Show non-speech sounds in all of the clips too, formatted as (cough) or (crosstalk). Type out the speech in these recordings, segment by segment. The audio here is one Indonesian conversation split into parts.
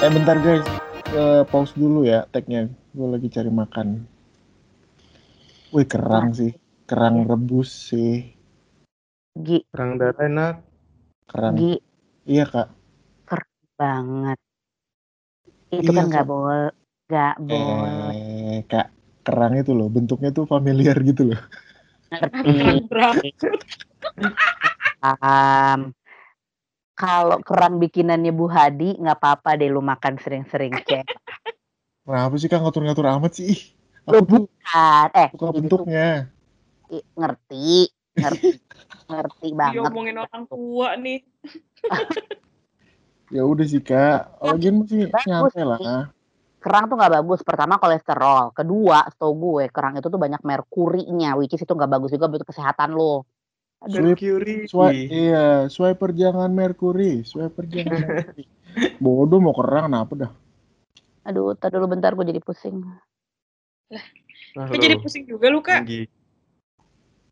Eh bentar guys, Eh, pause dulu ya tagnya. Gue lagi cari makan. Wih kerang sih, kerang rebus sih, Gi, Perang darah enak. kerang. Gi, Iya kak. banget. Itu Iya, kan nggak boleh, nggak boleh. Eh kak, kerang itu loh, bentuknya tuh familiar gitu loh. Ngerti. Paham. Kalau kerang bikinannya Bu Hadi, nggak apa-apa deh lu makan sering-sering, cek. (laughs) Kenapa sih kak ngatur-ngatur amat sih? Lu tuh bukan, eh, tuh bentuknya. i- ngerti, ngerti, (laughs) ngerti banget. Diomongin orang tua nih. (laughs) Ya udah sih kak, lagian masih Bagus nyampe sih. lah. Kerang tuh nggak bagus. Pertama kolesterol. Kedua, setahu gue kerang itu tuh banyak merkurinya, which is itu nggak bagus juga buat kesehatan lo. Sweep, Mercury. swi- iya, swiper jangan Mercury, swiper jangan (laughs) Mercury. Bodoh mau kerang kenapa dah? aduh, tar dulu bentar gue jadi pusing. Nah, Kok jadi pusing juga lu, Kak? Tinggi.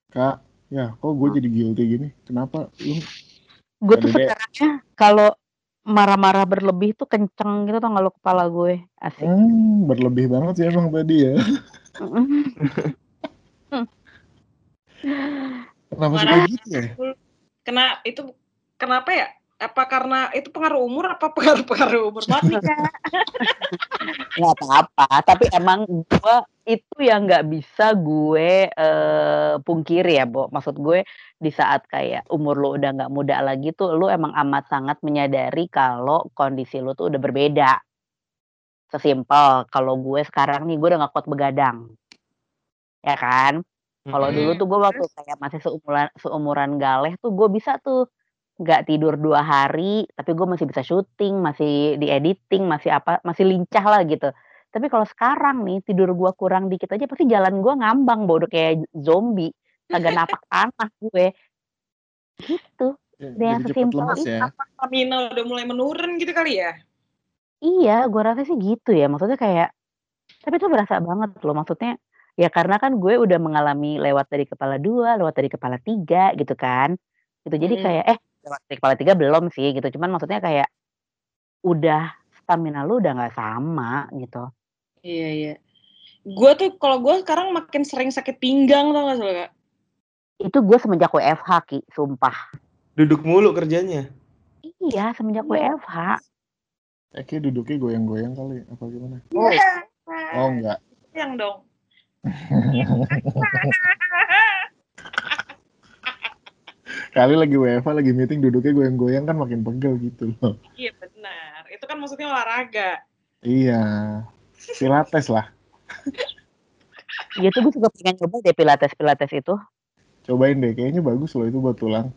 Kak, ya kok gue jadi guilty gini? Kenapa lu Gue tuh sekarangnya kalau marah-marah berlebih tuh kenceng gitu tau nggak lo kepala gue. Asik. Hmm, berlebih banget sih emang tadi ya. (laughs) Kenapa suka gitu ya? Kena itu kenapa ya? Apa karena itu pengaruh umur apa pengaruh pengaruh umur banget Kak? (laughs) nggak apa-apa tapi emang gue itu yang nggak bisa gue eh, pungkiri ya Bo maksud gue di saat kayak umur lo udah nggak muda lagi tuh lo emang amat sangat menyadari kalau kondisi lo tuh udah berbeda sesimpel kalau gue sekarang nih gue udah nggak kuat begadang ya kan kalau dulu tuh gue waktu kayak masih seumuran seumuran galeh tuh gue bisa tuh nggak tidur dua hari tapi gue masih bisa syuting masih di editing masih apa masih lincah lah gitu. Tapi kalau sekarang nih tidur gue kurang dikit aja pasti jalan gue ngambang bodoh kayak zombie. Kagak napak (laughs) tanah gue. Gitu. Jadi yang cepet sesimpel itu. ya. Stamina udah mulai menurun gitu kali ya? iya gue rasa sih gitu ya. Maksudnya kayak tapi itu berasa banget loh. Maksudnya ya karena kan gue udah mengalami lewat dari kepala dua lewat dari kepala tiga gitu kan gitu jadi Mm. kayak eh lewat dari kepala tiga belum sih gitu cuman maksudnya kayak udah stamina lu udah nggak sama gitu Iya, iya. Gue tuh kalau gue sekarang makin sering sakit pinggang tau gak sih, Kak? itu gue semenjak WFH ki sumpah Duduk mulu kerjanya. iya semenjak Iya. WFH Eh, kayak duduknya goyang-goyang kali, apa gimana? Oh. Oh enggak. Yang dong. Kali lagi WFA lagi meeting duduknya goyang-goyang kan makin pegel gitu loh. Iya benar. Itu kan maksudnya olahraga. Iya. Pilates lah. Iya tuh gue juga pengen coba deh pilates pilates itu Cobain deh, kayaknya bagus loh itu buat tulang.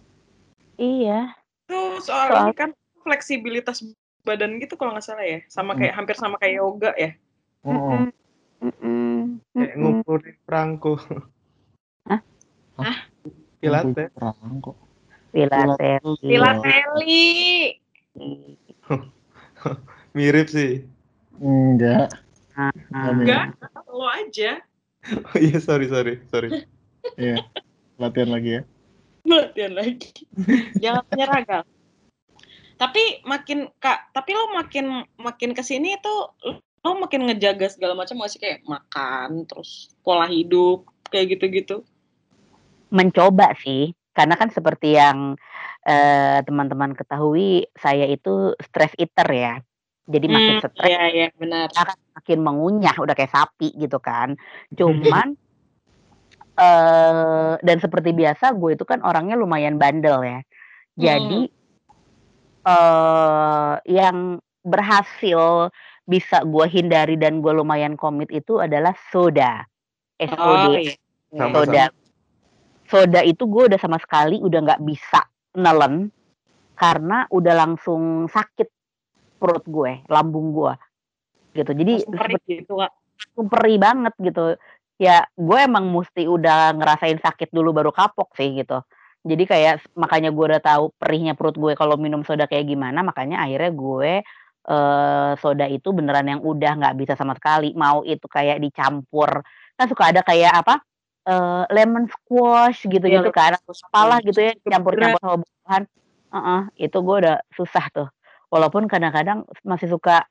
iya Tuh soalnya kan fleksibilitas badan gitu kalau nggak salah ya. Sama kayak hampir sama kayak yoga ya. Oh, Mm-mm. Kayak Mm-mm. ngumpulin perangko. Hah? Hah? Pilates. Perang kok. pilates Pilates. Pilateli. (laughs) Mirip sih. Enggak. Ah, Enggak, lo aja. Oh iya, sorry, sorry, sorry. (laughs) Iya. Latihan lagi ya. Latihan lagi. Jangan menyerah, Gal. Tapi makin kak, tapi lo makin makin ke sini tuh lo makin ngejaga segala macam masih kayak makan, terus pola hidup kayak gitu-gitu. mencoba sih karena kan seperti yang eh, teman-teman ketahui saya itu stress eater ya. Jadi makin Hmm, stres Iya, iya, benar. akan makin mengunyah udah kayak sapi gitu kan. Cuman eh dan seperti biasa gue itu kan orangnya lumayan bandel ya. Jadi eh yang berhasil bisa gue hindari dan gue lumayan komit itu adalah soda. SOD Oh, iya. Soda. Soda itu gue udah sama sekali udah nggak bisa nelen karena udah langsung sakit perut gue lambung gue gitu. Jadi seperti gitu, Kak. perih banget gitu. Ya gue emang mesti udah ngerasain sakit dulu baru kapok sih gitu. Jadi kayak makanya gue udah tahu perihnya perut gue kalau minum soda kayak gimana makanya akhirnya gue eh soda itu beneran yang udah nggak bisa sama sekali. Mau itu kayak dicampur. Kan suka ada kayak apa eh lemon squash gitu gitu Iya, kan terus apalah gitu ya campur-campur sama buah-buahan. Heeh, itu gue udah susah tuh. Walaupun kadang-kadang masih suka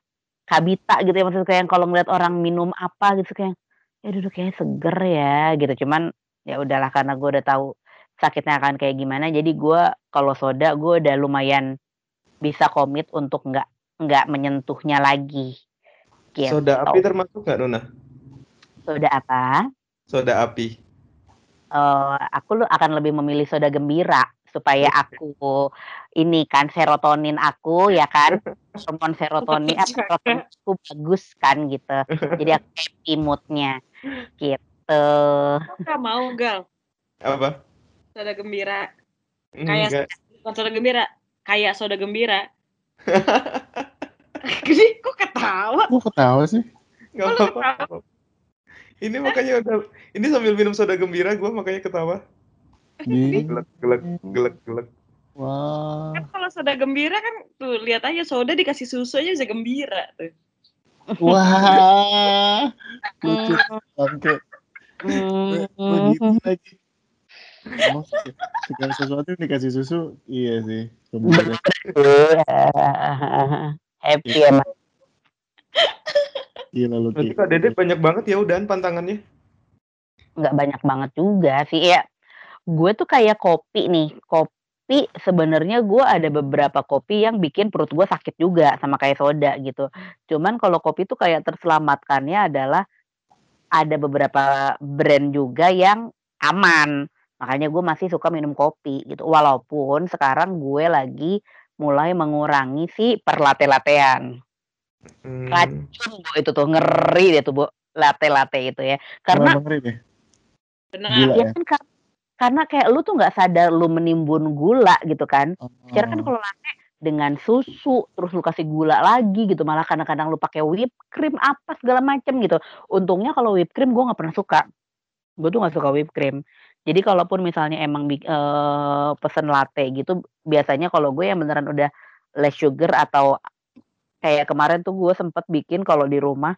habita gitu ya maksudnya kayak kalau ngeliat orang minum apa gitu kayak ya duduk kayaknya seger ya gitu. Cuman ya udahlah karena gue udah tahu sakitnya akan kayak gimana jadi gue kalau soda gue udah lumayan bisa komit untuk nggak nggak menyentuhnya lagi gitu. Soda api termasuk nggak Nona? soda apa Soda api. Eh, aku lu akan lebih memilih soda gembira supaya aku ini kan serotonin aku ya kan (laughs) hormon serotonin apa serotonin aku bagus kan gitu jadi aku happy moodnya gitu Gak mau gal. Apa? Soda gembira. Kayak bukan soda gembira. Kayak soda gembira. (laughs) Jadi kok ketawa? Kok ketawa sih? Lu apa-apa. Ini makanya udah ini sambil minum soda gembira gue makanya ketawa. Di... Gelek gelek gelek gelek. Wah. Kan kalau soda gembira kan tuh lihat aja soda dikasih susu aja bisa gembira tuh. Wah. Lucu bangke. Hmm. Gue gitu lagi. Oh, segala sesuatu yang dikasih susu, iya sih. Gembira. (laughs) happy emang. Gila lu Berarti. Kak Dede banyak banget ya udahan pantangannya. nggak banyak banget juga sih ya. Gue tuh kayak kopi nih. Kopi sebenarnya gue ada beberapa kopi yang bikin perut gue sakit juga sama kayak soda gitu. Cuman kalau kopi tuh kayak terselamatkannya adalah ada beberapa brand juga yang aman. Makanya gue masih suka minum kopi gitu. Walaupun sekarang gue lagi mulai mengurangi si perlate-latean Hmm. racun bu itu tuh ngeri deh tuh bu latte-latte itu ya karena Emang ngeri deh. Benar. Gila ya ya. kan kar- karena kayak lu tuh nggak sadar lu menimbun gula gitu kan. Secara kan Oh. kalau latte dengan susu terus lu kasih gula lagi gitu malah kadang-kadang lu pakai whipped cream apa segala macem gitu. Untungnya kalau whipped cream gue nggak pernah suka. Gue tuh nggak suka whipped cream. Jadi kalaupun misalnya emang eh, pesen latte gitu biasanya kalau gue yang beneran udah less sugar atau kayak kemarin tuh gue sempet bikin kalau di rumah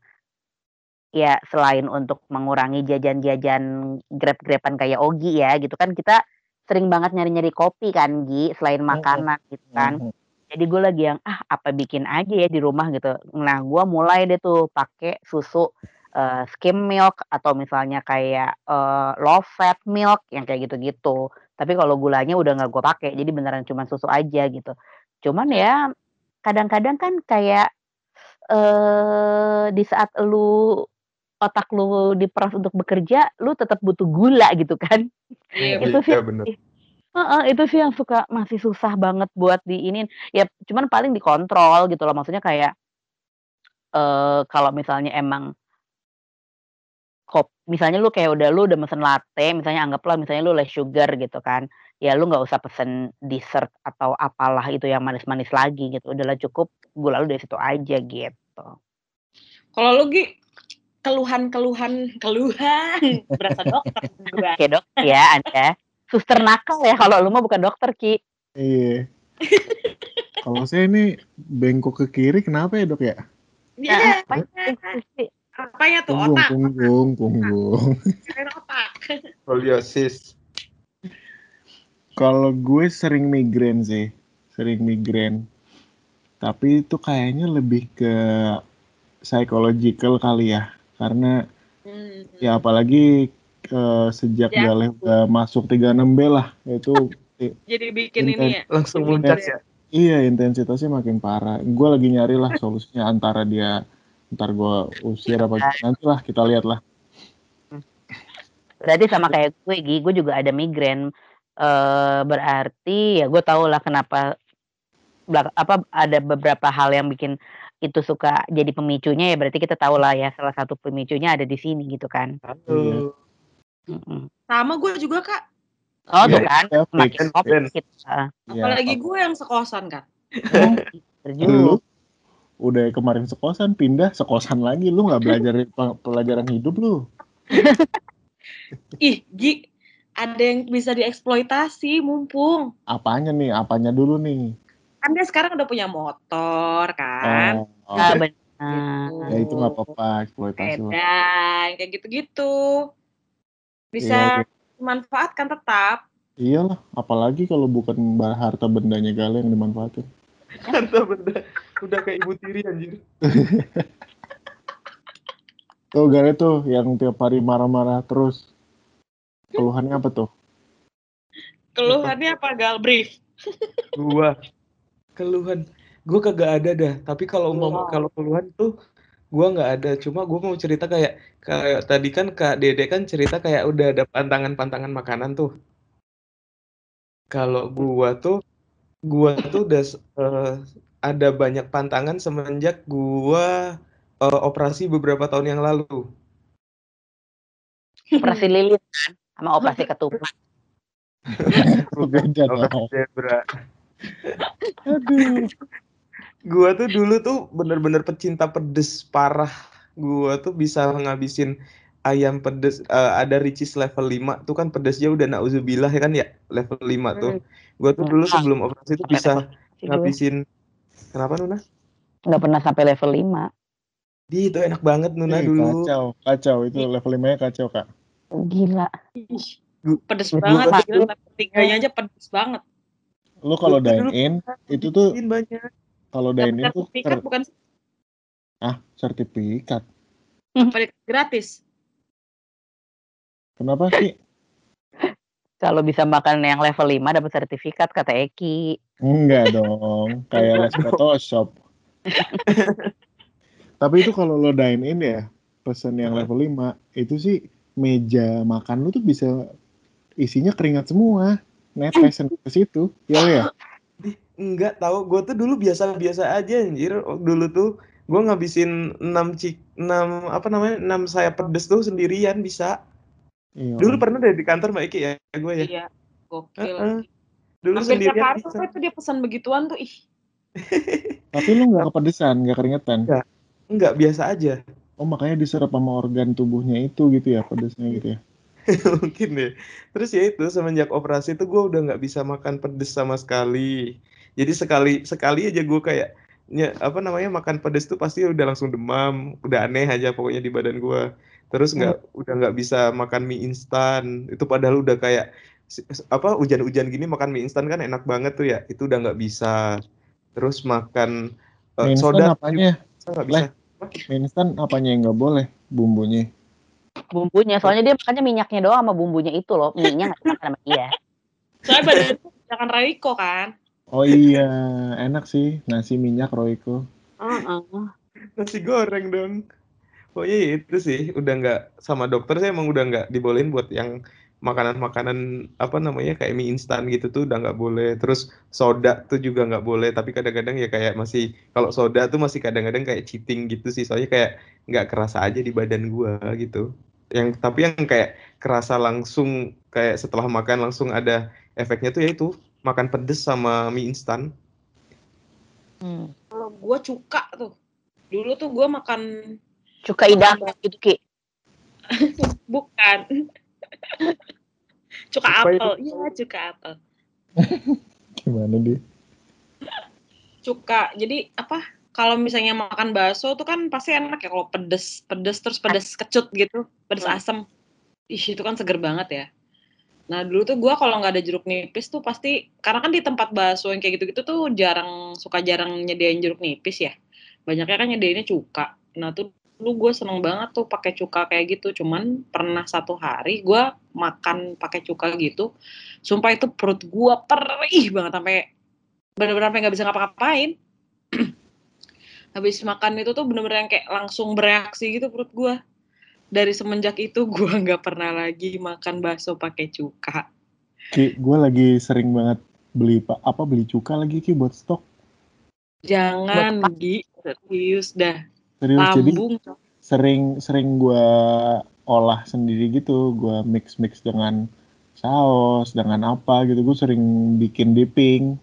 ya selain untuk mengurangi jajan-jajan grab-graban kayak Ogi ya gitu kan kita sering banget nyari-nyari kopi kan Gi selain makanan gitu kan. Jadi gue lagi yang ah apa bikin aja ya di rumah gitu. Nah gue mulai deh tuh pakai susu eh, skim milk atau misalnya kayak eh, low fat milk yang kayak gitu-gitu. Tapi kalau gulanya udah nggak gue pakai, jadi beneran cuma susu aja gitu. Cuman ya kadang-kadang kan kayak eh di saat lu otak lu diperas untuk bekerja, lu tetap butuh gula gitu kan. Iya, itu sih Iya bener. Heeh, itu sih yang suka masih susah banget buat diinin. Ya cuman paling dikontrol gitu loh. Maksudnya kayak eh kalau misalnya emang kop misalnya lu kayak udah lu udah mesen latte, misalnya anggaplah misalnya lu less sugar gitu kan. Ya lu nggak usah pesen dessert atau apalah itu yang manis-manis lagi gitu. Udahlah cukup gula lu dari situ aja gitu. Kalau lu Gi keluhan-keluhan keluhan (laughs) berasa dokter gua. Oke dok ya Anda. Suster nakal ya kalau lu mah bukan dokter Ki. Iya. (laughs) Kalau saya ini bengkok ke kiri kenapa ya dok ya? Iya, Apa sih? Apanya tuh Punggung, otak? punggung, punggung. Otak. (laughs) Kalau gue sering migrain sih, sering migrain. Tapi itu kayaknya lebih ke psychological kali ya, karena Hmm. ya apalagi eh, sejak Ya. Galeh udah masuk 36B lah, itu (laughs) Jadi bikin ini ya. Langsung muncak ini ya. iya intensitasnya makin parah. Gue lagi nyari lah (laughs) solusinya antara dia ntar gue usir apa nanti lah kita lihat lah. Berarti sama kayak gue, Gi, gue juga ada migrain. Eh berarti ya gue tau lah kenapa belak- apa ada beberapa hal yang bikin itu suka jadi pemicunya ya berarti kita tahu lah ya salah satu pemicunya ada di sini gitu kan. Halo. Mm-mm. Sama gue juga kak. Oh tuh Iya, kan makin fix, top fix. kita. Ya, Apalagi gue yang sekosan kan. Terjun. Udah kemarin sekosan pindah sekosan lagi lu nggak belajar (laughs) pe- pelajaran hidup lu Ih, Gi, ada yang bisa dieksploitasi mumpung. apanya nih apanya dulu nih Kan dia sekarang udah punya motor kan. oh, oh, Ah, benar. ya itu nggak apa-apa eksploitasi Edan, kayak gitu-gitu. Bisa Iya, dimanfaatkan tetap. iyalah apalagi kalau bukan harta bendanya Gale yang dimanfaatin Harta benda. Udah kayak ibu tiri anjir. (laughs) Tuh Gare tuh yang tiap hari marah-marah terus. Keluhannya apa tuh? Keluhannya apa gal brief? (laughs) Gua keluhan. Gua kagak ada dah. Tapi kalau mau Wow. kalau keluhan tuh gua nggak ada. Cuma gua mau cerita kayak kayak tadi kan Kak Dede kan cerita kayak udah ada pantangan-pantangan makanan tuh. Kalau gua tuh gua tuh udah eh, ada banyak pantangan semenjak gua eh, operasi beberapa tahun yang lalu. Operasi lilin kan sama operasi ketupat. (laughs) Beda. Zebra. Aduh. Gua tuh dulu tuh bener-bener pecinta pedes parah. Gua tuh bisa ngabisin ayam pedes eh, ada Ricis level 5 tuh kan pedesnya udah nauzubillah ya kan ya level 5 tuh. Gua tuh dulu sebelum operasi tuh bisa ngabisin Kenapa Nuna? Nggak pernah sampai level 5. Di itu enak banget Nuna Ih, dulu. Kacau, kacau itu level 5-nya kacau, Kak. Gila. Ih, pedes banget gila, tapi tiganya aja pedes banget. Lu kalau dine in itu tuh banyak. kalau dine in tuh sertifikat ter- bukan ah sertifikat (laughs) gratis. Kenapa sih? Kalau bisa makan yang level 5 dapat sertifikat kata Eki. Enggak dong, kayak les Photoshop. Tapi itu kalau lo dine in ya, pesen yang level 5, itu sih meja makan lu tuh bisa isinya keringat semua. Netes ke situ. Ya ya? Enggak tahu, gue tuh dulu biasa-biasa aja anjir. Dulu tuh gue ngabisin 6 cik 6 apa namanya? 6 sayap pedes tuh sendirian bisa. Iya. Dulu pernah deh di kantor Mbak Iki ya, gue ya. Iya, gokil. Heeh. Dulu Hampir sendirian hari bisa. tuh dia pesan begituan tuh, ih. (laughs) Tapi lu nggak kepedesan, nggak keringetan. Enggak. Enggak biasa aja. Oh makanya diserap sama organ tubuhnya itu gitu ya, pedesnya gitu ya. (laughs) Mungkin deh. Terus ya itu semenjak operasi tuh gue udah nggak bisa makan pedes sama sekali. Jadi sekali sekali aja gue kayak ya, apa namanya makan pedes tuh pasti udah langsung demam, udah aneh aja pokoknya di badan gue. Terus nggak udah nggak bisa makan mie instan. Itu padahal udah kayak apa hujan-hujan gini makan mie instan kan enak banget tuh ya. Itu udah nggak bisa. Terus makan eh, Mie instan soda apanya? nggak bisa. Mie instan apanya yang nggak boleh? Bumbunya. Bumbunya, soalnya dia makannya minyaknya doang sama bumbunya itu loh. Mie-nya nggak dimakan sama dia. Soalnya badan itu jangan Raiko kan. Oh iya, enak sih nasi minyak Royco. Heeh. Nasi goreng dong. Pokoknya ya itu sih, udah nggak sama dokter saya emang udah nggak dibolehin buat yang makanan-makanan apa namanya kayak mie instan gitu tuh udah nggak boleh. Terus soda tuh juga nggak boleh. Tapi kadang-kadang ya kayak masih kalau soda tuh masih kadang-kadang kayak cheating gitu sih. Soalnya kayak nggak kerasa aja di badan gua gitu. Yang tapi yang kayak kerasa langsung kayak setelah makan langsung ada efeknya tuh ya itu makan pedes sama mie instan. Hmm. Kalau gua cuka tuh. Dulu tuh gua makan Cuka idam gitu Ki. (laughs) bukan. (laughs) cuka apel. Iya, cuka apel. (laughs) Gimana dia? Cuka. Jadi apa? Kalau misalnya makan bakso tuh kan pasti enak ya kalau pedes, pedes terus pedes kecut gitu, pedes Hmm. asem. Ih, itu kan seger banget ya. Nah, dulu tuh gua kalau nggak ada jeruk nipis tuh pasti karena kan di tempat bakso yang kayak gitu-gitu tuh jarang suka jarang nyediain jeruk nipis ya. Banyaknya kan nyediainnya cuka. Nah, tuh dulu gue seneng banget tuh pakai cuka kayak gitu. Cuman pernah satu hari gua makan pakai cuka gitu. Sumpah itu perut gua perih banget sampai bener-bener sampai nggak bisa ngapa-ngapain. (clears throat) Habis makan itu tuh bener-bener yang kayak langsung bereaksi gitu perut gua. Dari semenjak itu (laughs) gua nggak pernah lagi makan bakso pakai cuka. Ki, gue lagi sering banget beli pak apa beli cuka lagi Ki buat stok. Jangan, Buat Gi. Serius dah. Serius jadi Lambung. sering sering gue olah sendiri gitu gue mix mix dengan saus dengan apa gitu gue sering bikin dipping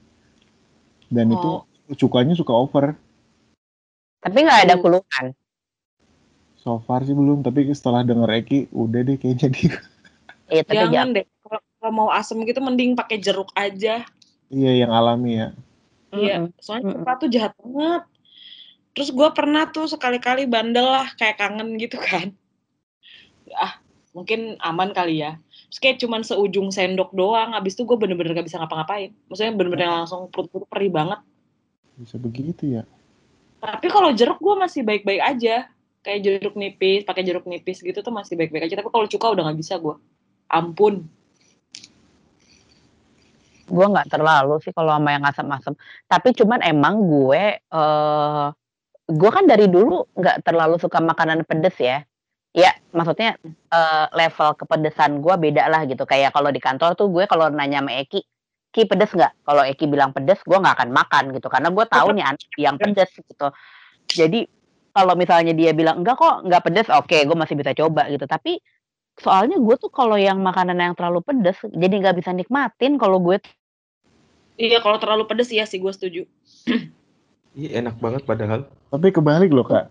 dan Oh. itu cukanya suka over Tapi nggak ada Hmm. keluhan. so far sih belum tapi setelah denger Eki udah deh kayaknya di Iya, tapi Jangan deh. Kalau mau asem gitu mending pakai jeruk aja. iya yang alami ya Iya, soalnya Mm-mm. cuka tuh jahat banget. Terus gue pernah tuh sekali-kali bandel lah, kayak kangen gitu kan. Ah, mungkin aman kali ya. Terus kayak cuman seujung sendok doang, abis itu gue bener-bener gak bisa ngapa-ngapain. Maksudnya bener-bener langsung perut gue perih banget. bisa begitu ya Tapi kalau jeruk gue masih baik-baik aja. Kayak jeruk nipis, pakai jeruk nipis gitu tuh masih baik-baik aja. Tapi kalau cuka udah nggak bisa gue. Ampun. Gue nggak terlalu sih kalau sama yang asam-asam. Tapi cuman emang gue, eh gue kan dari dulu nggak terlalu suka makanan pedes ya. Ya, maksudnya eh, level kepedesan gue beda lah gitu. Kayak kalau di kantor tuh gue kalau nanya sama Eki, Ki pedes nggak? Kalau Eki bilang pedes, gue nggak akan makan gitu. Karena gue tahu nih anak yang pedes gitu. Jadi kalau misalnya dia bilang enggak kok nggak pedes, oke gue masih bisa coba gitu. Tapi soalnya gue tuh kalau yang makanan yang terlalu pedes, jadi nggak bisa nikmatin kalau gue Iya kalau terlalu pedes iya sih gue setuju. (clears throat) Iya enak banget padahal. Tapi kebalik loh kak.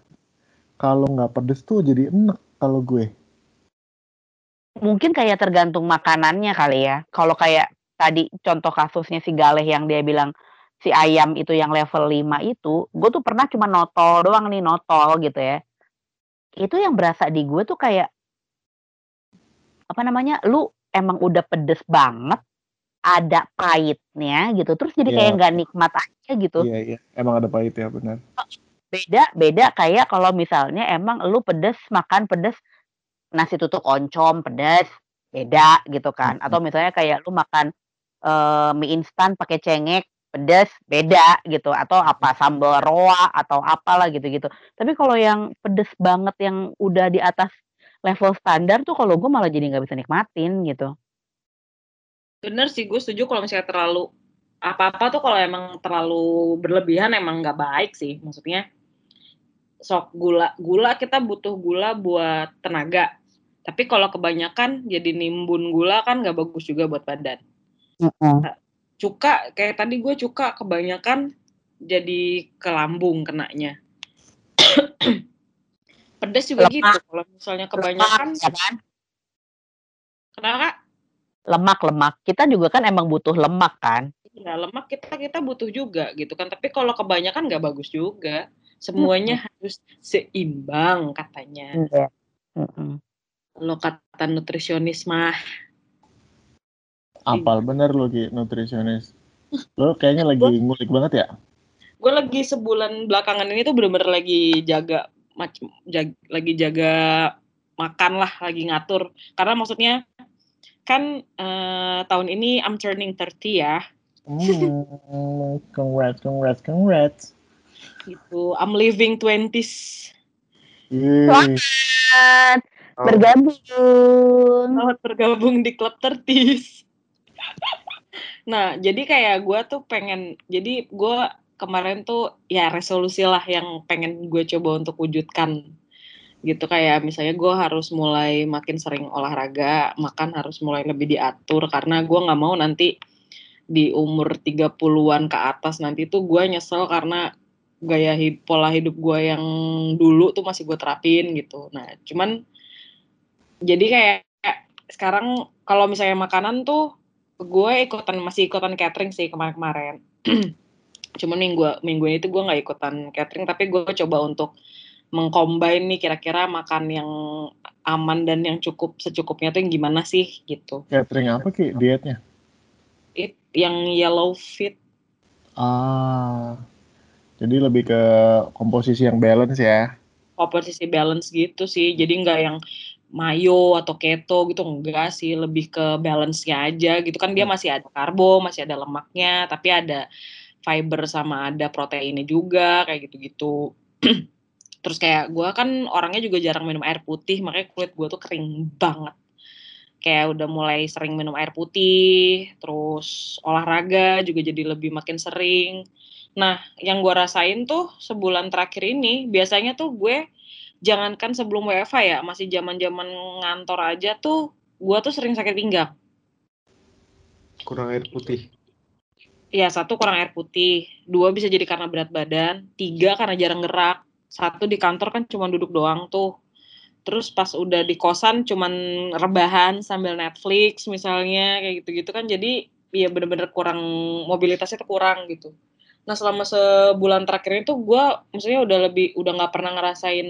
Kalau nggak pedes tuh jadi enak kalau gue. mungkin kayak tergantung makanannya kali ya. Kalau kayak tadi contoh kasusnya si Galeh yang dia bilang si ayam itu yang level 5 itu, gue tuh pernah cuma notol doang nih, notol gitu ya. Itu yang berasa di gue tuh kayak apa namanya? Lu emang udah pedes banget, ada pahitnya gitu. Terus jadi kayak Iya. nggak nikmat aja gitu. Iya iya. Emang ada pahit ya benar. Beda beda kayak kalau misalnya emang lu pedes makan pedes nasi tutuk oncom pedes beda gitu kan Mhm. atau misalnya kayak lu makan eh, mie instan pakai cengek pedes beda gitu atau apa sambal roa atau apalah gitu-gitu tapi kalau yang pedes banget yang udah di atas level standar tuh kalau gue malah jadi nggak bisa nikmatin gitu Bener sih gue setuju kalau misalnya terlalu apa-apa tuh kalau emang terlalu berlebihan emang nggak baik sih. Maksudnya sok gula gula kita butuh gula buat tenaga. Tapi kalau kebanyakan jadi nimbun gula kan nggak bagus juga buat badan. Cuka kayak tadi gue cuka kebanyakan jadi ke lambung kenanya. (coughs) Pedas juga Lemak. gitu. Kalau misalnya kebanyakan lemak ya kan kenapa? Lemak lemak kita juga kan emang butuh lemak kan Ya lemak kita kita butuh juga gitu kan. Tapi kalau kebanyakan nggak bagus juga. Semuanya harus seimbang katanya. Iya. Mm-mm. Kalau kata nutrisionis mah Apal bener lo Ki, nutrisionis. Lo kayaknya lagi ngulik banget ya? gue lagi sebulan belakangan ini tuh bener-bener lagi jaga macam jag- lagi jaga makan lah, lagi ngatur. Karena maksudnya kan eh, tahun ini I'm turning 30 ya. Hmm, congrats, congrats, congrats. Gitu. I'm living 20s. Yeay. Selamat Oh, bergabung Selamat bergabung di klub 30s. nah, jadi kayak gue tuh pengen, jadi gue kemarin tuh ya resolusi lah yang pengen gue coba untuk wujudkan gitu kayak misalnya gue harus mulai makin sering olahraga, makan harus mulai lebih diatur karena gue nggak mau nanti di umur 30-an ke atas nanti tuh gue nyesel karena gaya hid- pola hidup gue yang dulu tuh masih gue terapin gitu. Nah, cuman jadi kayak sekarang kalau misalnya makanan tuh gue ikutan masih ikutan catering sih kemarin-kemarin. (clears throat) Cuman minggu minggu ini tuh gue nggak ikutan catering tapi gue coba untuk mengcombine nih kira-kira makan yang aman dan yang cukup secukupnya tuh yang gimana sih gitu. Catering apa Ki dietnya? It, yang yellow fit Ah, jadi lebih ke komposisi yang balance ya. komposisi balance gitu sih. Jadi nggak yang mayo atau keto gitu enggak sih, lebih ke balance-nya aja gitu kan dia masih ada karbo, masih ada lemaknya, tapi ada fiber sama ada proteinnya juga kayak gitu-gitu. (clears throat) Terus kayak gue kan orangnya juga jarang minum air putih, makanya kulit gue tuh kering banget. Kayak udah mulai sering minum air putih, terus olahraga juga jadi lebih makin sering. Nah, yang gue rasain tuh sebulan terakhir ini, biasanya tuh gue jangankan sebelum WFH ya, masih zaman-zaman ngantor aja tuh, gue tuh sering sakit pinggang. kurang air putih. Ya, satu kurang air putih, dua bisa jadi karena berat badan, tiga karena jarang gerak, satu di kantor kan cuma duduk doang tuh. Terus pas udah di kosan cuman rebahan sambil Netflix misalnya kayak gitu-gitu kan jadi ya bener-bener kurang mobilitasnya tuh kurang gitu. Nah selama sebulan terakhir ini tuh gue maksudnya udah lebih udah nggak pernah ngerasain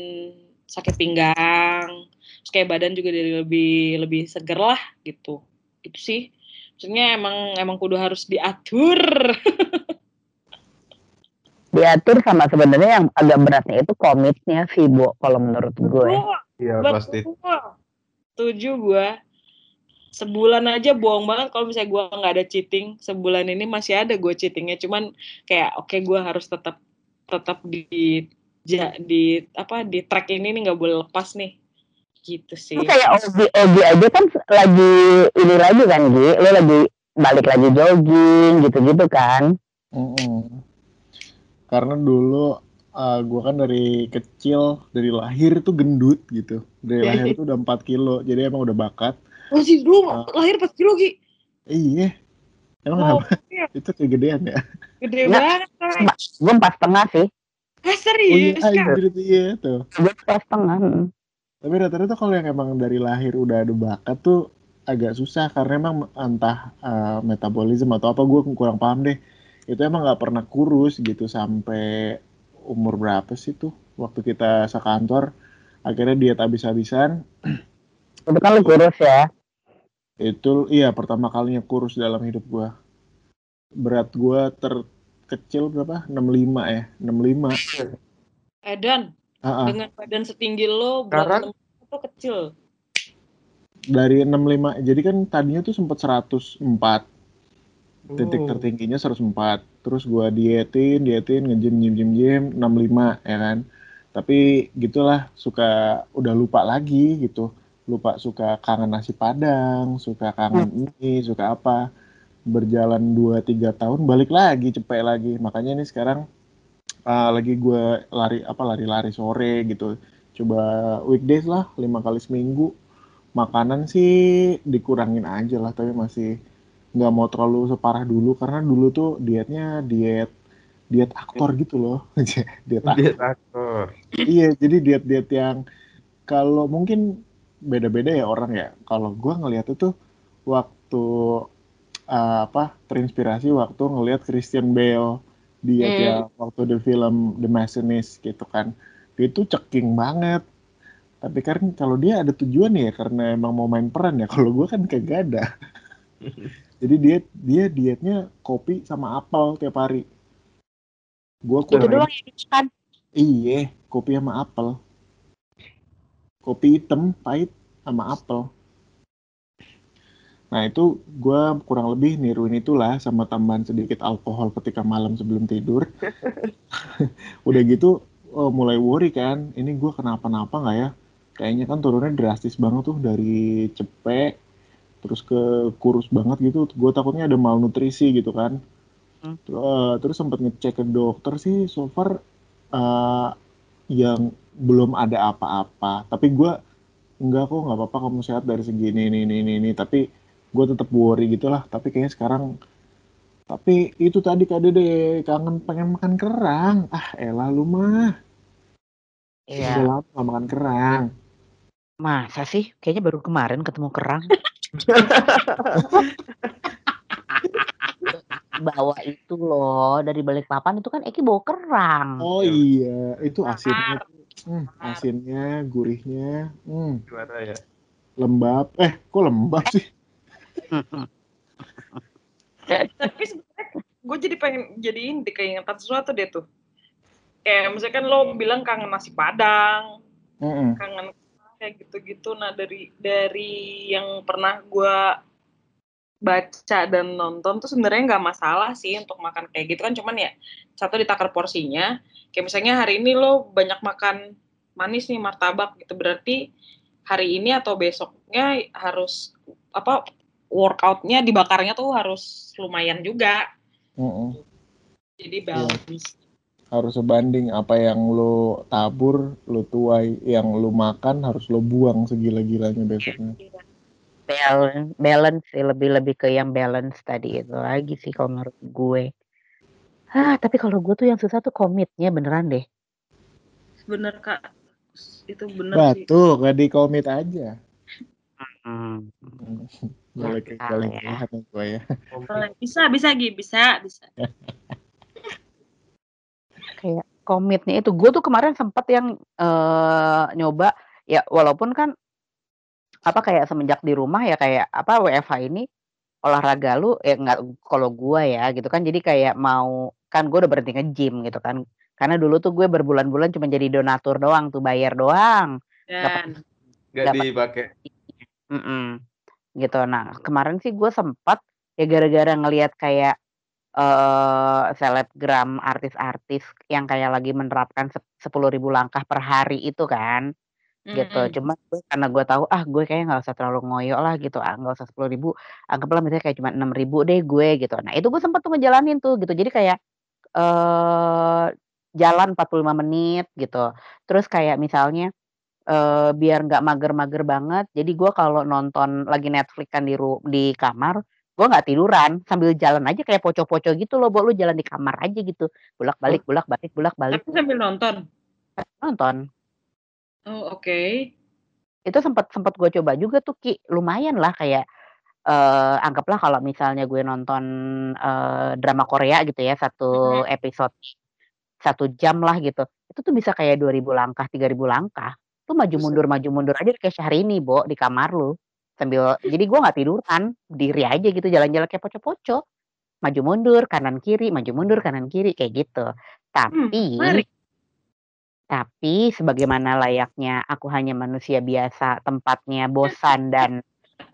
sakit pinggang, terus kayak badan juga jadi lebih lebih seger lah gitu. Itu sih. Maksudnya emang emang kudu harus diatur. (laughs) Diatur sama sebenarnya yang agak beratnya itu komitnya sih, Bu, kalau menurut gue. Iya pasti. Setuju gue. Sebulan aja bohong banget kalau misalnya gue nggak ada cheating. Sebulan ini masih ada gue cheatingnya. Cuman kayak oke gue harus tetap tetap di ja- di apa di track ini nih nggak boleh lepas nih. Gitu sih. Ini kayak Ogi, Ogi aja kan lagi ini lagi kan, Gi. Lo lagi balik lagi jogging gitu-gitu kan. Mm-mm. Karena dulu uh, gue kan dari kecil, dari lahir tuh gendut gitu. Dari lahir tuh udah 4 kilo, jadi emang udah bakat. Oh sih lu Ah. lahir pas kilo Gi. Iya, emang Oh, kenapa? iya. (laughs) Itu kegedean ya? Gede banget. Gue empat setengah sih. Oh iya, serius itu iya tuh. Gue empat setengah. mm. Tapi rata-rata kalau yang emang dari lahir udah ada bakat tuh agak susah karena emang entah uh, metabolisme atau apa gue kurang paham deh. Itu emang nggak pernah kurus gitu sampai umur berapa sih tuh? Waktu kita sekantor akhirnya diet habis-habisan. Itu kan lu kurus ya. itu iya pertama kalinya kurus dalam hidup gua. Berat gua terkecil berapa? 65 ya 65 Edan, ah. dengan badan setinggi lo berat tuh kecil. dari 65 jadi kan tadinya tuh sempat 104 titik tertingginya 104 terus gua dietin dietin ngejim jim jim jim 65 ya kan? Tapi gitulah suka udah lupa lagi gitu. Lupa suka kangen nasi padang suka kangen ini suka apa. Berjalan 2-3 tahun balik lagi cepet lagi. Makanya ini sekarang uh, lagi gue lari apa lari-lari sore gitu. Coba weekdays lah lima kali seminggu. Makanan sih dikurangin aja lah tapi masih nggak mau terlalu separah dulu karena dulu tuh dietnya diet diet aktor gitu loh. (laughs) Diet aktor. Dia aktor. iya jadi diet diet yang kalau mungkin beda-beda ya orang ya. Kalau gua ngeliat itu waktu uh, apa terinspirasi waktu ngelihat Christian Bale diet Hmm. ya waktu di film The Machinist gitu kan. Dia itu ceking banget. Tapi kan kalau dia ada tujuan ya karena emang mau main peran ya. Kalau gua kan kagak ada (laughs) jadi dia dia dietnya kopi sama apel tiap hari gua Itu kurang doang yang kan. Iya, kopi sama apel. Kopi hitam, pahit, sama apel. Nah itu gue kurang lebih niruin itulah sama tambahan sedikit alkohol ketika malam sebelum tidur. (laughs) Udah gitu oh, mulai worry kan, ini gue kenapa-napa nggak ya? Kayaknya kan turunnya drastis banget tuh dari cepet terus ke kurus banget gitu. Gue takutnya ada malnutrisi gitu kan. Hmm. Eh, terus sempat ngecek ke dokter sih, so far eh, yang belum ada apa-apa. Tapi gue enggak kok nggak apa-apa kamu sehat dari segini ini ini ini, ini. Tapi gue tetap worry gitulah. Tapi kayaknya sekarang tapi itu tadi kak Dede kangen pengen makan kerang. Ah elah lu mah. Udah Iya. lama gak makan kerang. Masa sih? Kayaknya baru kemarin ketemu kerang. (laughs) bawa itu loh dari balik papan itu kan Eki bawa kerang. Oh iya, itu asinnya. tuh, Hmm, asinnya, gurihnya, hmm, Gimana ya? lembab. Eh, kok lembab sih? Tapi sebenarnya gue jadi pengen jadiin di keingetan sesuatu deh tuh. Kayak misalkan lo bilang kangen nasi padang, Mm-mm. kangen kayak gitu-gitu. Nah dari dari yang pernah gue baca dan nonton tuh sebenarnya nggak masalah sih untuk makan kayak gitu kan. Cuman ya satu ditakar porsinya. Kayak misalnya hari ini lo banyak makan manis nih martabak gitu. Berarti hari ini atau besoknya harus apa workoutnya dibakarnya tuh harus lumayan juga. Mm-mm. jadi balance Harus sebanding apa yang lo tabur, lo tuai, yang lo makan harus lo buang segila-gilanya besoknya. balance, balance sih lebih lebih ke yang balance tadi itu lagi sih kalau menurut gue. Ah, tapi kalau gue tuh yang susah tuh komitnya beneran deh. bener kak itu bener sih Batu, gak di komit aja. Hmm. Boleh Nakal boleh ya. nih gue ya. bisa bisa Gi bisa bisa (laughs) Kayak komitnya itu gue tuh kemarin sempat yang eh, nyoba ya walaupun kan apa kayak semenjak di rumah ya kayak apa WFH ini olahraga lu ya nggak kalau gua ya gitu kan jadi kayak mau kan gue udah berhenti nge-gym gitu kan. Karena dulu tuh gue berbulan-bulan cuma jadi donatur doang tuh bayar doang. Dan Nggak Dapat. dipakai. Mm-mm. Gitu. Nah, kemarin sih gue sempat ya gara-gara ngelihat kayak selebgram artis-artis yang kayak lagi menerapkan sepuluh ribu langkah per hari itu kan gitu. Mm-mm. Cuma gue karena gue tahu ah gue kayaknya nggak usah terlalu ngoyo lah gitu. Ah nggak usah sepuluh ribu. Anggaplah misalnya kayak cuma enam ribu deh gue gitu. Nah itu gue sempat tuh ngejalanin tuh gitu. Jadi kayak eh jalan 45 menit gitu. Terus kayak misalnya eh biar nggak mager-mager banget. Jadi gue kalau nonton lagi Netflix kan di ru- di kamar, gue nggak tiduran sambil jalan aja kayak poco-poco gitu loh. Bo lu jalan di kamar aja gitu. Bolak-balik, bolak-balik, bolak-balik Tapi sambil nonton. nonton. Oh, oke. Itu sempat sempat gue coba juga tuh Ki. Lumayan lah kayak eh anggaplah kalau misalnya gue nonton eh, drama Korea gitu ya satu episode satu jam lah gitu itu tuh bisa kayak 2000 langkah 3000 langkah tuh maju mundur maju mundur aja kayak Syahrini Bo di kamar lu sambil jadi gua nggak tiduran diri aja gitu jalan-jalan kayak poco-poco. Maju mundur kanan kiri maju mundur kanan kiri kayak gitu. Tapi menarik. tapi sebagaimana layaknya aku hanya manusia biasa tempatnya bosan dan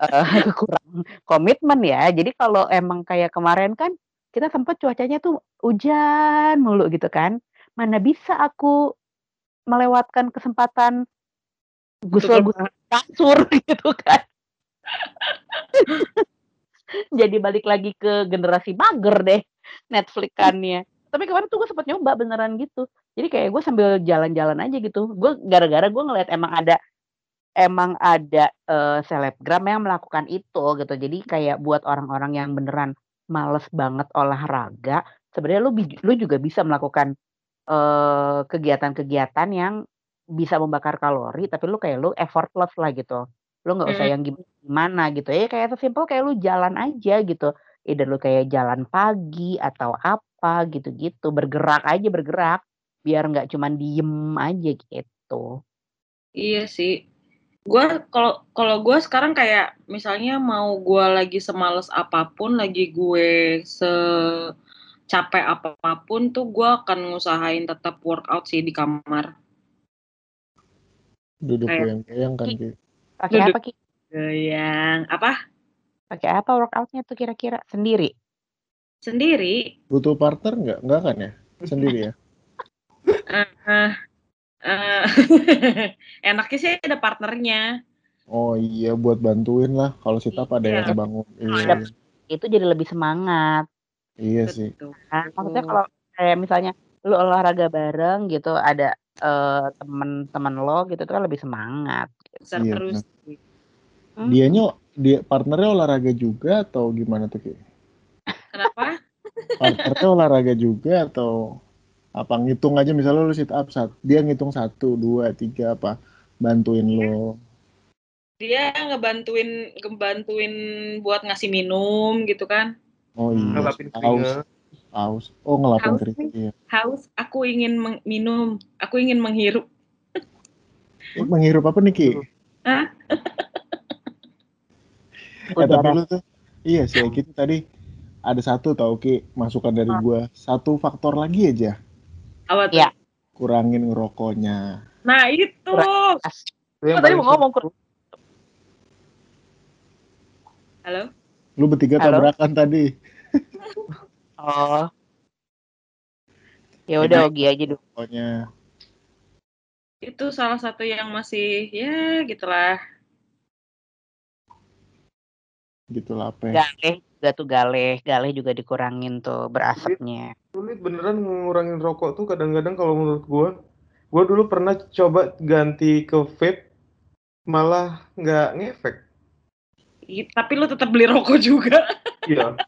eh, (laughs) kurang komitmen ya. Jadi kalau emang kayak kemarin kan kita sempat cuacanya tuh hujan mulu gitu kan. Mana bisa aku melewatkan kesempatan gusel-gusel kasur (laughs) gitu kan jadi balik lagi ke generasi mager deh Netflix-annya tapi kemarin tuh gue sempat nyoba beneran gitu. Jadi kayak gue sambil jalan-jalan aja gitu. Gue gara-gara gue ngeliat emang ada emang ada eh, selebgram yang melakukan itu gitu. Jadi kayak buat orang-orang yang beneran males banget olahraga sebenarnya lu lu juga bisa melakukan eh, kegiatan-kegiatan yang bisa membakar kalori tapi lu kayak lu effortless lah gitu lu nggak usah Mm. yang gim- gimana gitu ya kayak sesimpel kayak lu jalan aja gitu either lu kayak jalan pagi atau apa gitu-gitu bergerak aja bergerak biar nggak cuman diem aja gitu Iya sih. Gua kalau kalau gue sekarang kayak misalnya mau gue lagi semales apa pun, lagi gue secapek apa pun tuh gue akan ngusahain tetap workout sih di kamar. Duduk Kayak- goyang-goyang kan Ki. Pakai apa Ki? Yang apa? pakai apa workoutnya tuh kira-kira sendiri Sendiri. Butuh partner nggak? Nggak kan ya? Sendiri ya? eh eh, (laughs) enaknya sih ada partnernya. Oh iya buat bantuin lah. Kalau sit up ada yang Iya. bangun. Iya, Ada- itu jadi lebih semangat iya sih. Nah, maksudnya kalau kayak misalnya lu olahraga bareng gitu ada eh, temen-temen lo gitu itu kan lebih semangat. Besar Iya, terus. Hmm. Dianya dia partnernya olahraga juga atau gimana tuh Ki? Kenapa? Partnernya olahraga juga atau apa ngitung aja misalnya lu sit up sat, dia ngitung satu dua tiga apa bantuin lo Dia ngebantuin ngebantuin buat ngasih minum gitu kan. oh iya Ngelapin haus haus oh ngelapin Haus keringat iya. Haus, aku ingin meng- minum, aku ingin menghirup. Menghirup apa nih Ki? Hah? Eh, tapi lu tuh iya sih gitu tadi ada satu tau Ki masukan dari gua satu faktor lagi aja Apa tuh? Iya. kurangin ngerokoknya Nah itu. Yang Gua tadi mau ngomong seru. Halo? lu bertiga Halo? tabrakan tadi (laughs) Oh. Ya udah Ogi aja dulu. pokoknya Itu salah satu yang masih ya gitulah. gitu lah apa ya. Galeh juga tuh galeh, galeh juga dikurangin tuh berasapnya. Sulit beneran ngurangin rokok tuh kadang-kadang kalau menurut gua. Gua dulu pernah coba ganti ke vape malah nggak ngefek. I- Tapi lu tetap beli rokok juga. (laughs) Iya.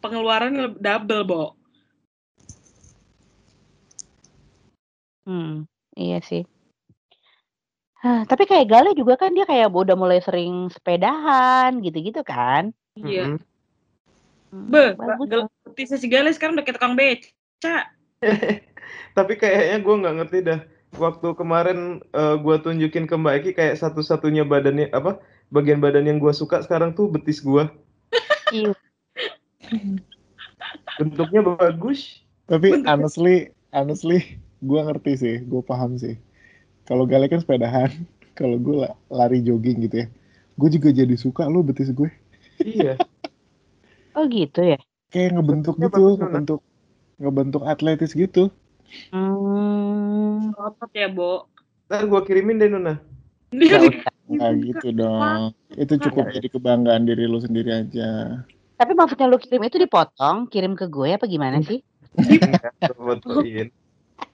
Pengeluaran le- double, Bo. Hmm, iya sih. Hah, tapi kayak Gale juga kan dia kayak udah mulai sering sepedahan gitu-gitu kan. Iya. Hmm, Be, bagus si Gale sekarang udah kayak tukang beca. (laughs) Tapi kayaknya gua nggak ngerti dah. Waktu kemarin eh, gua tunjukin ke Mbak Eki kayak satu-satunya badannya apa bagian badan yang gua suka sekarang tuh betis gua. (laughs) Iya. Bentuknya bagus. Tapi honestly, honestly, gue ngerti sih, gue paham sih. Kalau Gale kan sepedahan, (laughs) kalau gue lari jogging gitu ya. Gue juga jadi suka lo betis gue. Iya. Oh gitu ya? Kayak ngebentuk Bentuknya gitu, ngebentuk ngebentuk atletis gitu. Hmm, Otot ya, Bo. Ntar gua kirimin deh Nuna. Nah gitu dong. Itu cukup jadi kebanggaan diri lo sendiri aja. Tapi maksudnya lu kirim itu dipotong, kirim ke gue apa gimana sih? Enggak, gua fotoin.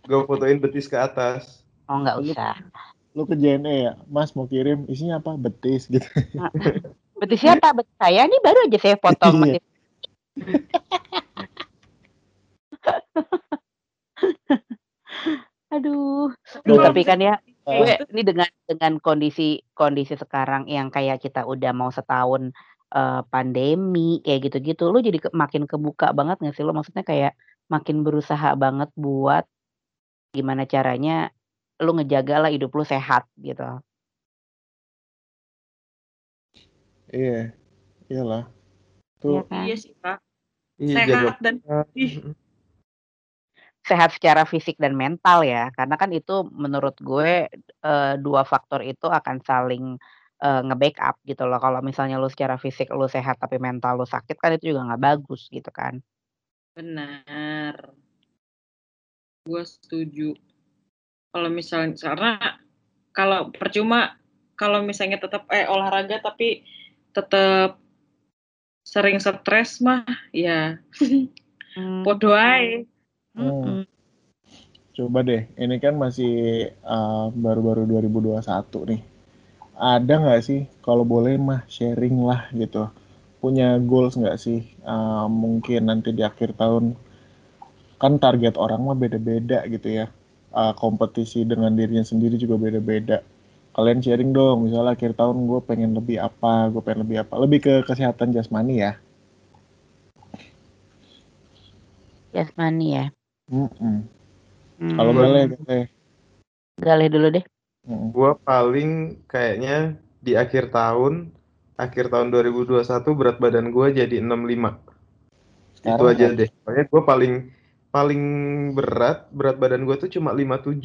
Gua fotoin betis ke atas. Oh nggak Lu- usah. Lo ke JNE ya, Mas mau kirim isinya apa? Betis gitu. Betis siapa? Betis saya ini baru aja saya potong. Iya. (laughs) Aduh. Duh, tapi kan ya gue ini dengan dengan kondisi kondisi sekarang yang kayak kita udah mau setahun eh, pandemi kayak gitu-gitu, lu jadi ke- makin kebuka banget nggak sih lo? Maksudnya kayak makin berusaha banget buat gimana caranya lu ngejaga lah hidup lu sehat gitu. iya, iyalah. Iya Tuh, kan? Iya sih, Pak. Iya, jaga Sehat dan ih, Sehat secara fisik dan mental ya, karena kan itu menurut gue eh, dua faktor itu akan saling eh, nge-backup gitu loh. Kalau misalnya lu secara fisik lu sehat tapi mental lu sakit kan itu juga nggak bagus gitu kan. benar. Gue setuju. Kalau misalnya karena kalau percuma kalau misalnya tetap eh olahraga tapi tetap sering stres mah ya Hmm. podo ae. Mm-mm. coba deh. Ini kan masih uh, baru-baru 2021 nih. Ada nggak sih, kalau boleh mah sharing lah gitu. Punya goals nggak sih? Uh, mungkin nanti di akhir tahun kan target orang mah beda-beda gitu ya. Uh, kompetisi dengan dirinya sendiri juga beda-beda. Kalian sharing dong, misalnya akhir tahun gue pengen lebih apa, gue pengen lebih apa. Lebih ke kesehatan jasmani ya. Jasmani ya. Hmm. Kalau boleh, boleh. Galih dulu deh. Mm-mm. Gua paling kayaknya di akhir tahun, akhir tahun 2021 berat badan gua jadi 65. Itu Sekarang aja kan? deh. Pokoknya gua paling paling berat berat badan gua tuh cuma 57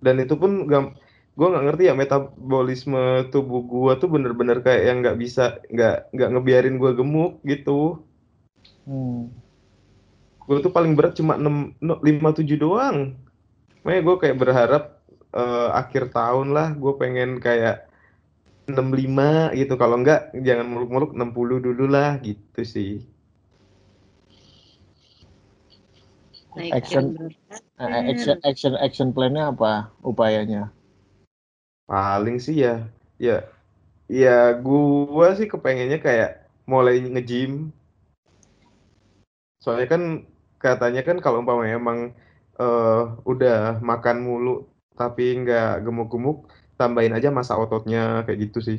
dan itu pun gak, gua nggak ngerti ya metabolisme tubuh gua tuh bener-bener kayak yang nggak bisa nggak nggak ngebiarin gua gemuk gitu. Hmm. Gua tuh paling berat cuma 6 no, 57 doang. Makanya gua kayak berharap eh, akhir tahun lah gue pengen kayak 65 gitu kalau enggak jangan muluk-muluk 60 dulu lah gitu sih Action. berat Eh, action action action plan-nya apa upayanya? paling sih ya ya ya gua sih kepengennya kayak mulai nge-gym soalnya kan katanya kan kalau umpamanya emang eh, udah makan mulu tapi nggak gemuk-gemuk tambahin aja masa ototnya kayak gitu sih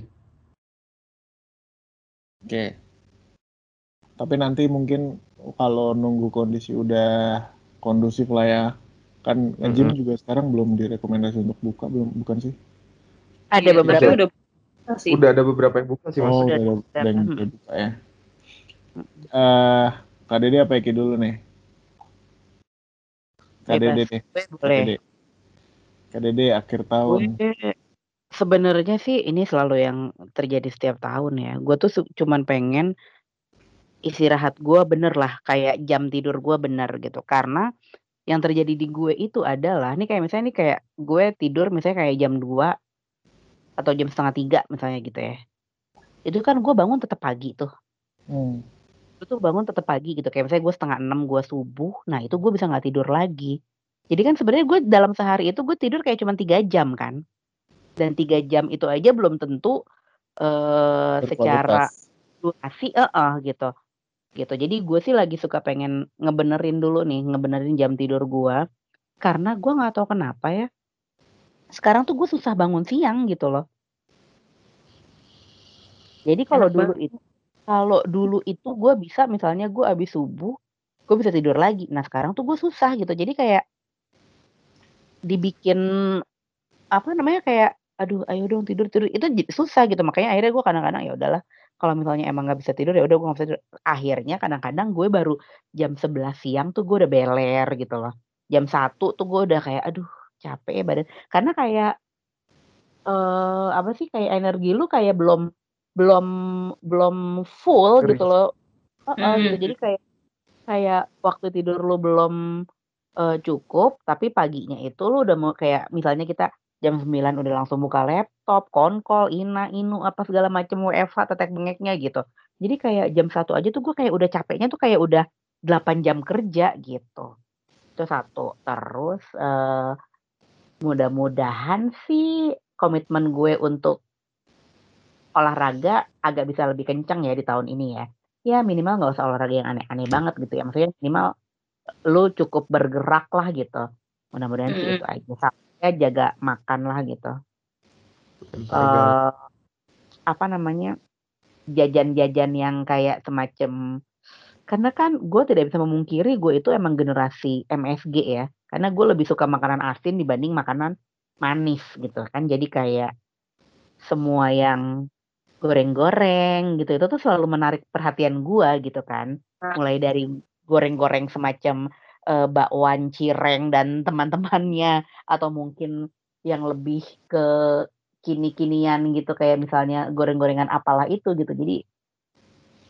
Oke. Tapi nanti mungkin kalau nunggu kondisi udah kondusif lah ya. Kan nge-gym Mhm. juga sekarang belum direkomendasi untuk buka belum bukan sih? Ada beberapa udah buka sih. udah ada beberapa yang buka sih mas Oh, Udah, udah ada udah. udah yang udah buka ya. Eh, Kak Dede apa Eki dulu nih? Kak Bebas. Dede deh. Boleh. Dede. Kak Dede akhir tahun. Sebenarnya sih ini selalu yang terjadi setiap tahun ya. Gue tuh cuman pengen istirahat gue bener lah, kayak jam tidur gue bener gitu. Karena yang terjadi di gue itu adalah, nih kayak misalnya nih kayak gue tidur misalnya kayak jam 2 atau jam setengah tiga misalnya gitu ya. Itu kan gue bangun tetap pagi tuh. Hmm. Gue tuh bangun tetap pagi gitu. Kayak misalnya gue setengah enam gue subuh, nah itu gue bisa nggak tidur lagi. Jadi kan sebenarnya gue dalam sehari itu gue tidur kayak cuma tiga jam kan. Dan tiga jam itu aja belum tentu eh secara durasi eh gitu. Gitu. Jadi gue sih lagi suka pengen ngebenerin dulu nih, ngebenerin jam tidur gue. Karena gue nggak tahu kenapa ya. Sekarang tuh gue susah bangun siang gitu loh. Jadi kalau dulu itu kalau dulu itu gue bisa misalnya gue abis subuh, gue bisa tidur lagi. Nah sekarang tuh gue susah gitu. Jadi kayak dibikin apa namanya kayak aduh ayo dong tidur tidur itu susah gitu makanya akhirnya gue kadang-kadang ya udahlah kalau misalnya emang nggak bisa tidur ya udah gue nggak bisa tidur. Akhirnya kadang-kadang gue baru jam 11 siang tuh gue udah beler gitu loh. Jam satu tuh gue udah kayak aduh capek ya badan. Karena kayak eh apa sih kayak energi lu kayak belum belum belum full gitu Recharge. loh. Heeh, gitu. Mhm. jadi kayak kayak waktu tidur lu belum eh, cukup tapi paginya itu lu udah mau kayak misalnya kita jam 9 udah langsung buka laptop, konkol, ina, inu apa segala macam WFH tetek bengeknya gitu. Jadi kayak jam satu aja tuh gue kayak udah capeknya tuh kayak udah 8 jam kerja gitu. Itu satu. Terus eh mudah-mudahan sih komitmen gue untuk olahraga agak bisa lebih kencang ya di tahun ini ya. Ya minimal nggak usah olahraga yang aneh-aneh banget gitu ya. Maksudnya minimal lu cukup bergerak lah gitu. Mudah-mudahan sih Mm-mm. itu aja. Sampai jaga makan lah gitu. Eh apa namanya jajan-jajan yang kayak semacam karena kan gue tidak bisa memungkiri gue itu emang generasi MSG ya. Karena gue lebih suka makanan asin dibanding makanan manis gitu kan. Jadi kayak semua yang goreng-goreng gitu itu tuh selalu menarik perhatian gue gitu kan. Mulai dari goreng-goreng semacam eh, bakwan cireng dan teman-temannya atau mungkin yang lebih ke kini-kinian gitu kayak misalnya goreng-gorengan apalah itu gitu. Jadi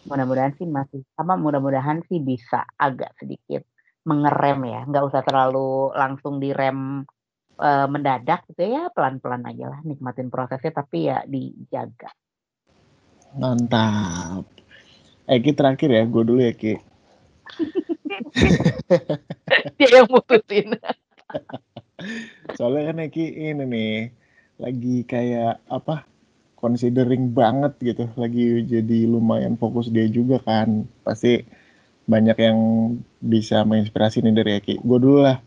mudah-mudahan sih masih sama mudah-mudahan sih bisa agak sedikit mengerem ya. Nggak usah terlalu langsung direm eh, mendadak gitu ya. Pelan-pelan aja lah nikmatin prosesnya tapi ya dijaga. Mantap. Eki terakhir ya, gue dulu ya Ki. (laughs) dia yang mutusin Soalnya kan Eki ini nih, lagi kayak apa, considering banget gitu. Lagi jadi lumayan fokus dia juga kan. Pasti banyak yang bisa menginspirasi nih dari Eki. Gue dulu lah.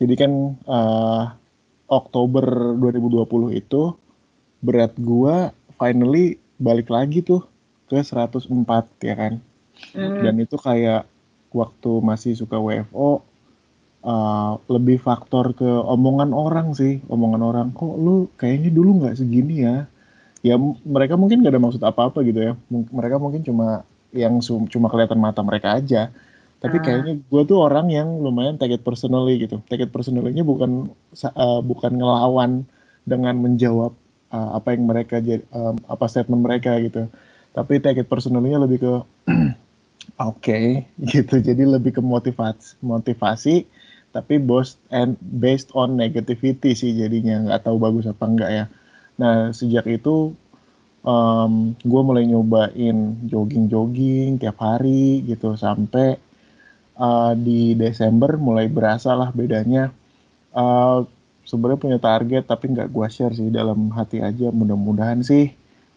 Jadi kan eh, Oktober 2020 itu berat gua finally balik lagi tuh ke 104 ya kan. Hmm. Dan itu kayak waktu masih suka WFO uh, lebih faktor ke omongan orang sih, omongan orang kok lu kayaknya dulu nggak segini ya. Ya m- mereka mungkin gak ada maksud apa-apa gitu ya. Mung- Mereka mungkin cuma yang cuma kelihatan mata mereka aja. Tapi Ah. kayaknya gue tuh orang yang lumayan take it personally gitu. Take it personally-nya bukan uh, bukan ngelawan dengan menjawab uh, apa yang mereka um, apa statement mereka gitu. Tapi take it personally-nya lebih ke (clears throat) Oke, (laughs) gitu. Jadi lebih ke motivasi, motivasi, tapi bos and based on negativity sih jadinya nggak tahu bagus apa enggak ya. Nah sejak itu gue mulai nyobain jogging-jogging tiap hari gitu sampai uh, di Desember mulai berasa lah bedanya. Uh, Sebenarnya punya target tapi nggak gue share sih dalam hati aja. Mudah-mudahan sih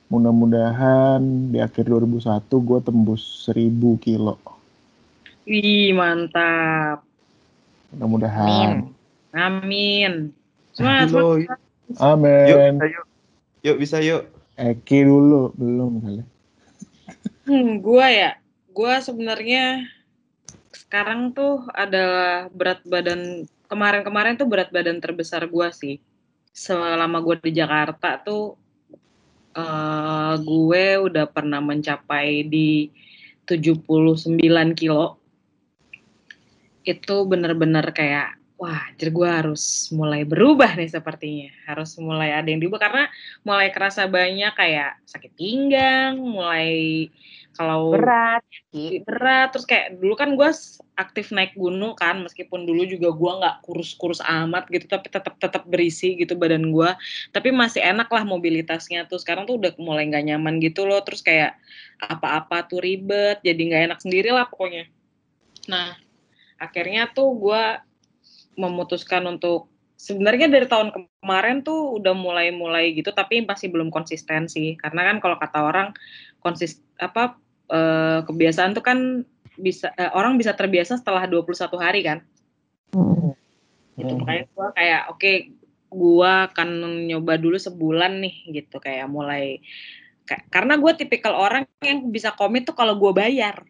mudah-mudahan di akhir 2001 gue tembus 1000 kilo Wih, mantap. mudah-mudahan Amin. Semangat, semangat. Halo, yuk, amin bisa yuk. Yuk bisa yuk. Eki dulu belum kali Hmm, gua ya, gua sebenarnya sekarang tuh adalah berat badan kemarin-kemarin tuh berat badan terbesar gua sih. Selama gua di Jakarta tuh eh gue udah pernah mencapai di 79 kilo. Itu bener-bener kayak wah, jadi gue harus mulai berubah nih sepertinya. Harus mulai ada yang diubah karena mulai kerasa banyak kayak sakit pinggang, mulai kalau berat berat terus kayak dulu kan gue aktif naik gunung kan meskipun dulu juga gue nggak kurus-kurus amat gitu tapi tetap tetap berisi gitu badan gue tapi masih enak lah mobilitasnya tuh. Sekarang tuh udah mulai nggak nyaman gitu loh terus kayak apa-apa tuh ribet jadi nggak enak sendiri lah pokoknya. Nah akhirnya tuh gue memutuskan untuk sebenarnya dari tahun kemarin tuh udah mulai-mulai gitu tapi masih belum konsisten sih. Karena kan kalau kata orang konsis apa eh, kebiasaan tuh kan bisa eh, orang bisa terbiasa setelah 21 hari kan? Hmm. makanya gua kayak oke gua akan nyoba dulu sebulan nih gitu. Kayak mulai ka- karena gue tipikal orang yang bisa komit tuh kalau gua bayar.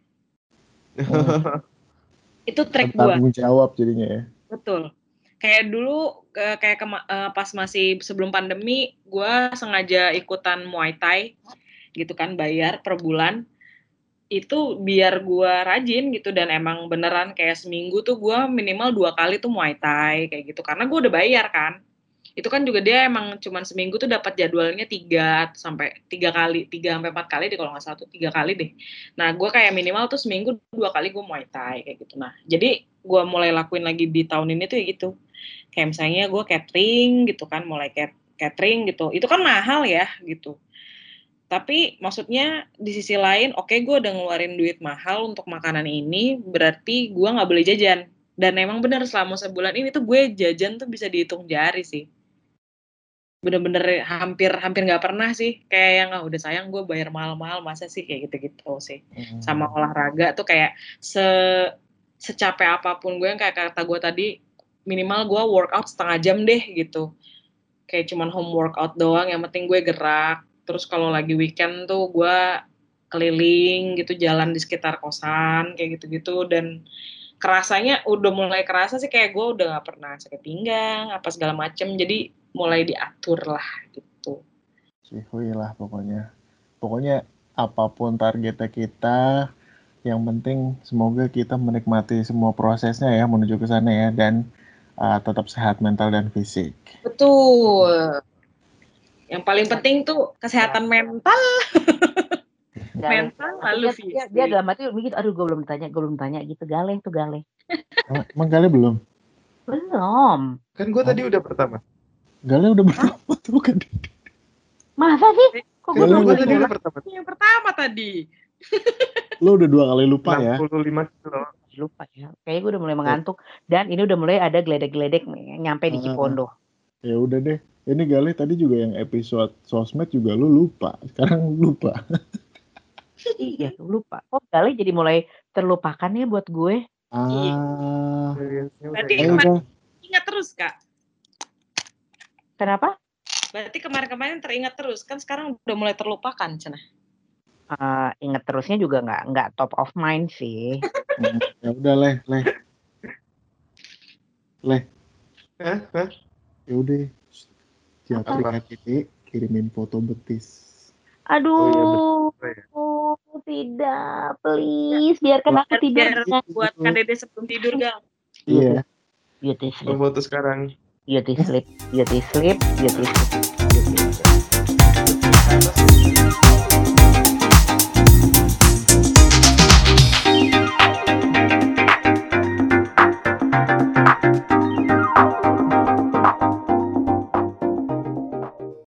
(laughs) Itu trik gua. tanggung jawab jadinya ya betul. Kayak dulu kayak kema- eh, pas masih sebelum pandemi gue sengaja ikutan Muay Thai gitu kan bayar per bulan. Itu biar gue rajin gitu dan emang beneran kayak seminggu tuh gue minimal dua kali tuh Muay Thai kayak gitu. Karena gue udah bayar kan itu kan juga dia emang cuman seminggu tuh dapat jadwalnya tiga sampai tiga kali tiga sampai empat kali deh kalau nggak salah tuh tiga kali deh. Nah gue kayak minimal tuh seminggu dua kali gue Muay Thai kayak gitu. Nah jadi gue mulai lakuin lagi di tahun ini tuh ya gitu. Kayak misalnya gue catering gitu kan mulai cat- catering gitu. Itu kan mahal ya gitu. Tapi maksudnya di sisi lain oke gue udah ngeluarin duit mahal untuk makanan ini berarti gue nggak boleh jajan. Dan emang bener selama sebulan ini tuh gue jajan tuh bisa dihitung jari sih bener-bener hampir hampir nggak pernah sih. Kayak yang ah, udah sayang gue bayar mahal-mahal masa sih? Kayak gitu-gitu sih. Hmm. sama olahraga tuh kayak se secapek apa pun gue yang kayak kata gue tadi minimal gue workout setengah jam deh gitu. Kayak cuman home workout doang yang penting gue gerak. Terus kalau lagi weekend tuh gue keliling gitu jalan di sekitar kosan kayak gitu-gitu. Dan kerasanya udah mulai kerasa sih kayak gue udah gak pernah sakit pinggang apa segala macem. Jadi mulai diatur lah gitu Cihuy lah pokoknya. Pokoknya apa pun targetnya kita, yang penting semoga kita menikmati semua prosesnya ya menuju ke sana ya dan uh, tetap sehat mental dan fisik. betul yang paling penting tuh kesehatan mental (laughs) Galeh. mental lalu dia, fisik dia, dia dalam hati mikir, aduh gue belum tanya, gue belum tanya gitu, galeh tuh galeh. Emang, emang Gale belum? Belum. Kan gue tadi udah pertama. Gale udah berapa tuh bukan? Masa sih? Kok gue belum gue udah tadi udah pertama. yang pertama tadi Lo udah dua kali lupa ya? 65 kilo. Lupa ya. Kayaknya gue udah mulai mengantuk. Dan ini udah mulai ada geledek-geledek nyampe di Ah. Cipondo. Ya udah deh. Ini Gale tadi juga yang episode sosmed juga lu lupa. Sekarang lupa. iya, lupa. Kok galeh jadi mulai terlupakan ya buat gue? Ah. Experience-nya udah Berarti Eh, hilang. udah. ingat terus kak Kenapa? berarti kemarin-kemarin teringat terus kan sekarang udah mulai terlupakan cina Eh, inget terusnya juga nggak nggak top of mind sih. (laughs) Ya udah leh, leh. Leh, Hah? Hah? ya udah. KTT kirimin foto betis. Aduh, betul ya. oh, tidak, please, biarkan aku tidur. biar buat dede sebelum tidur gal Iya. Beauty sleep, Foto sekarang. Beauty sleep, beauty sleep, beauty sleep, beauty sleep.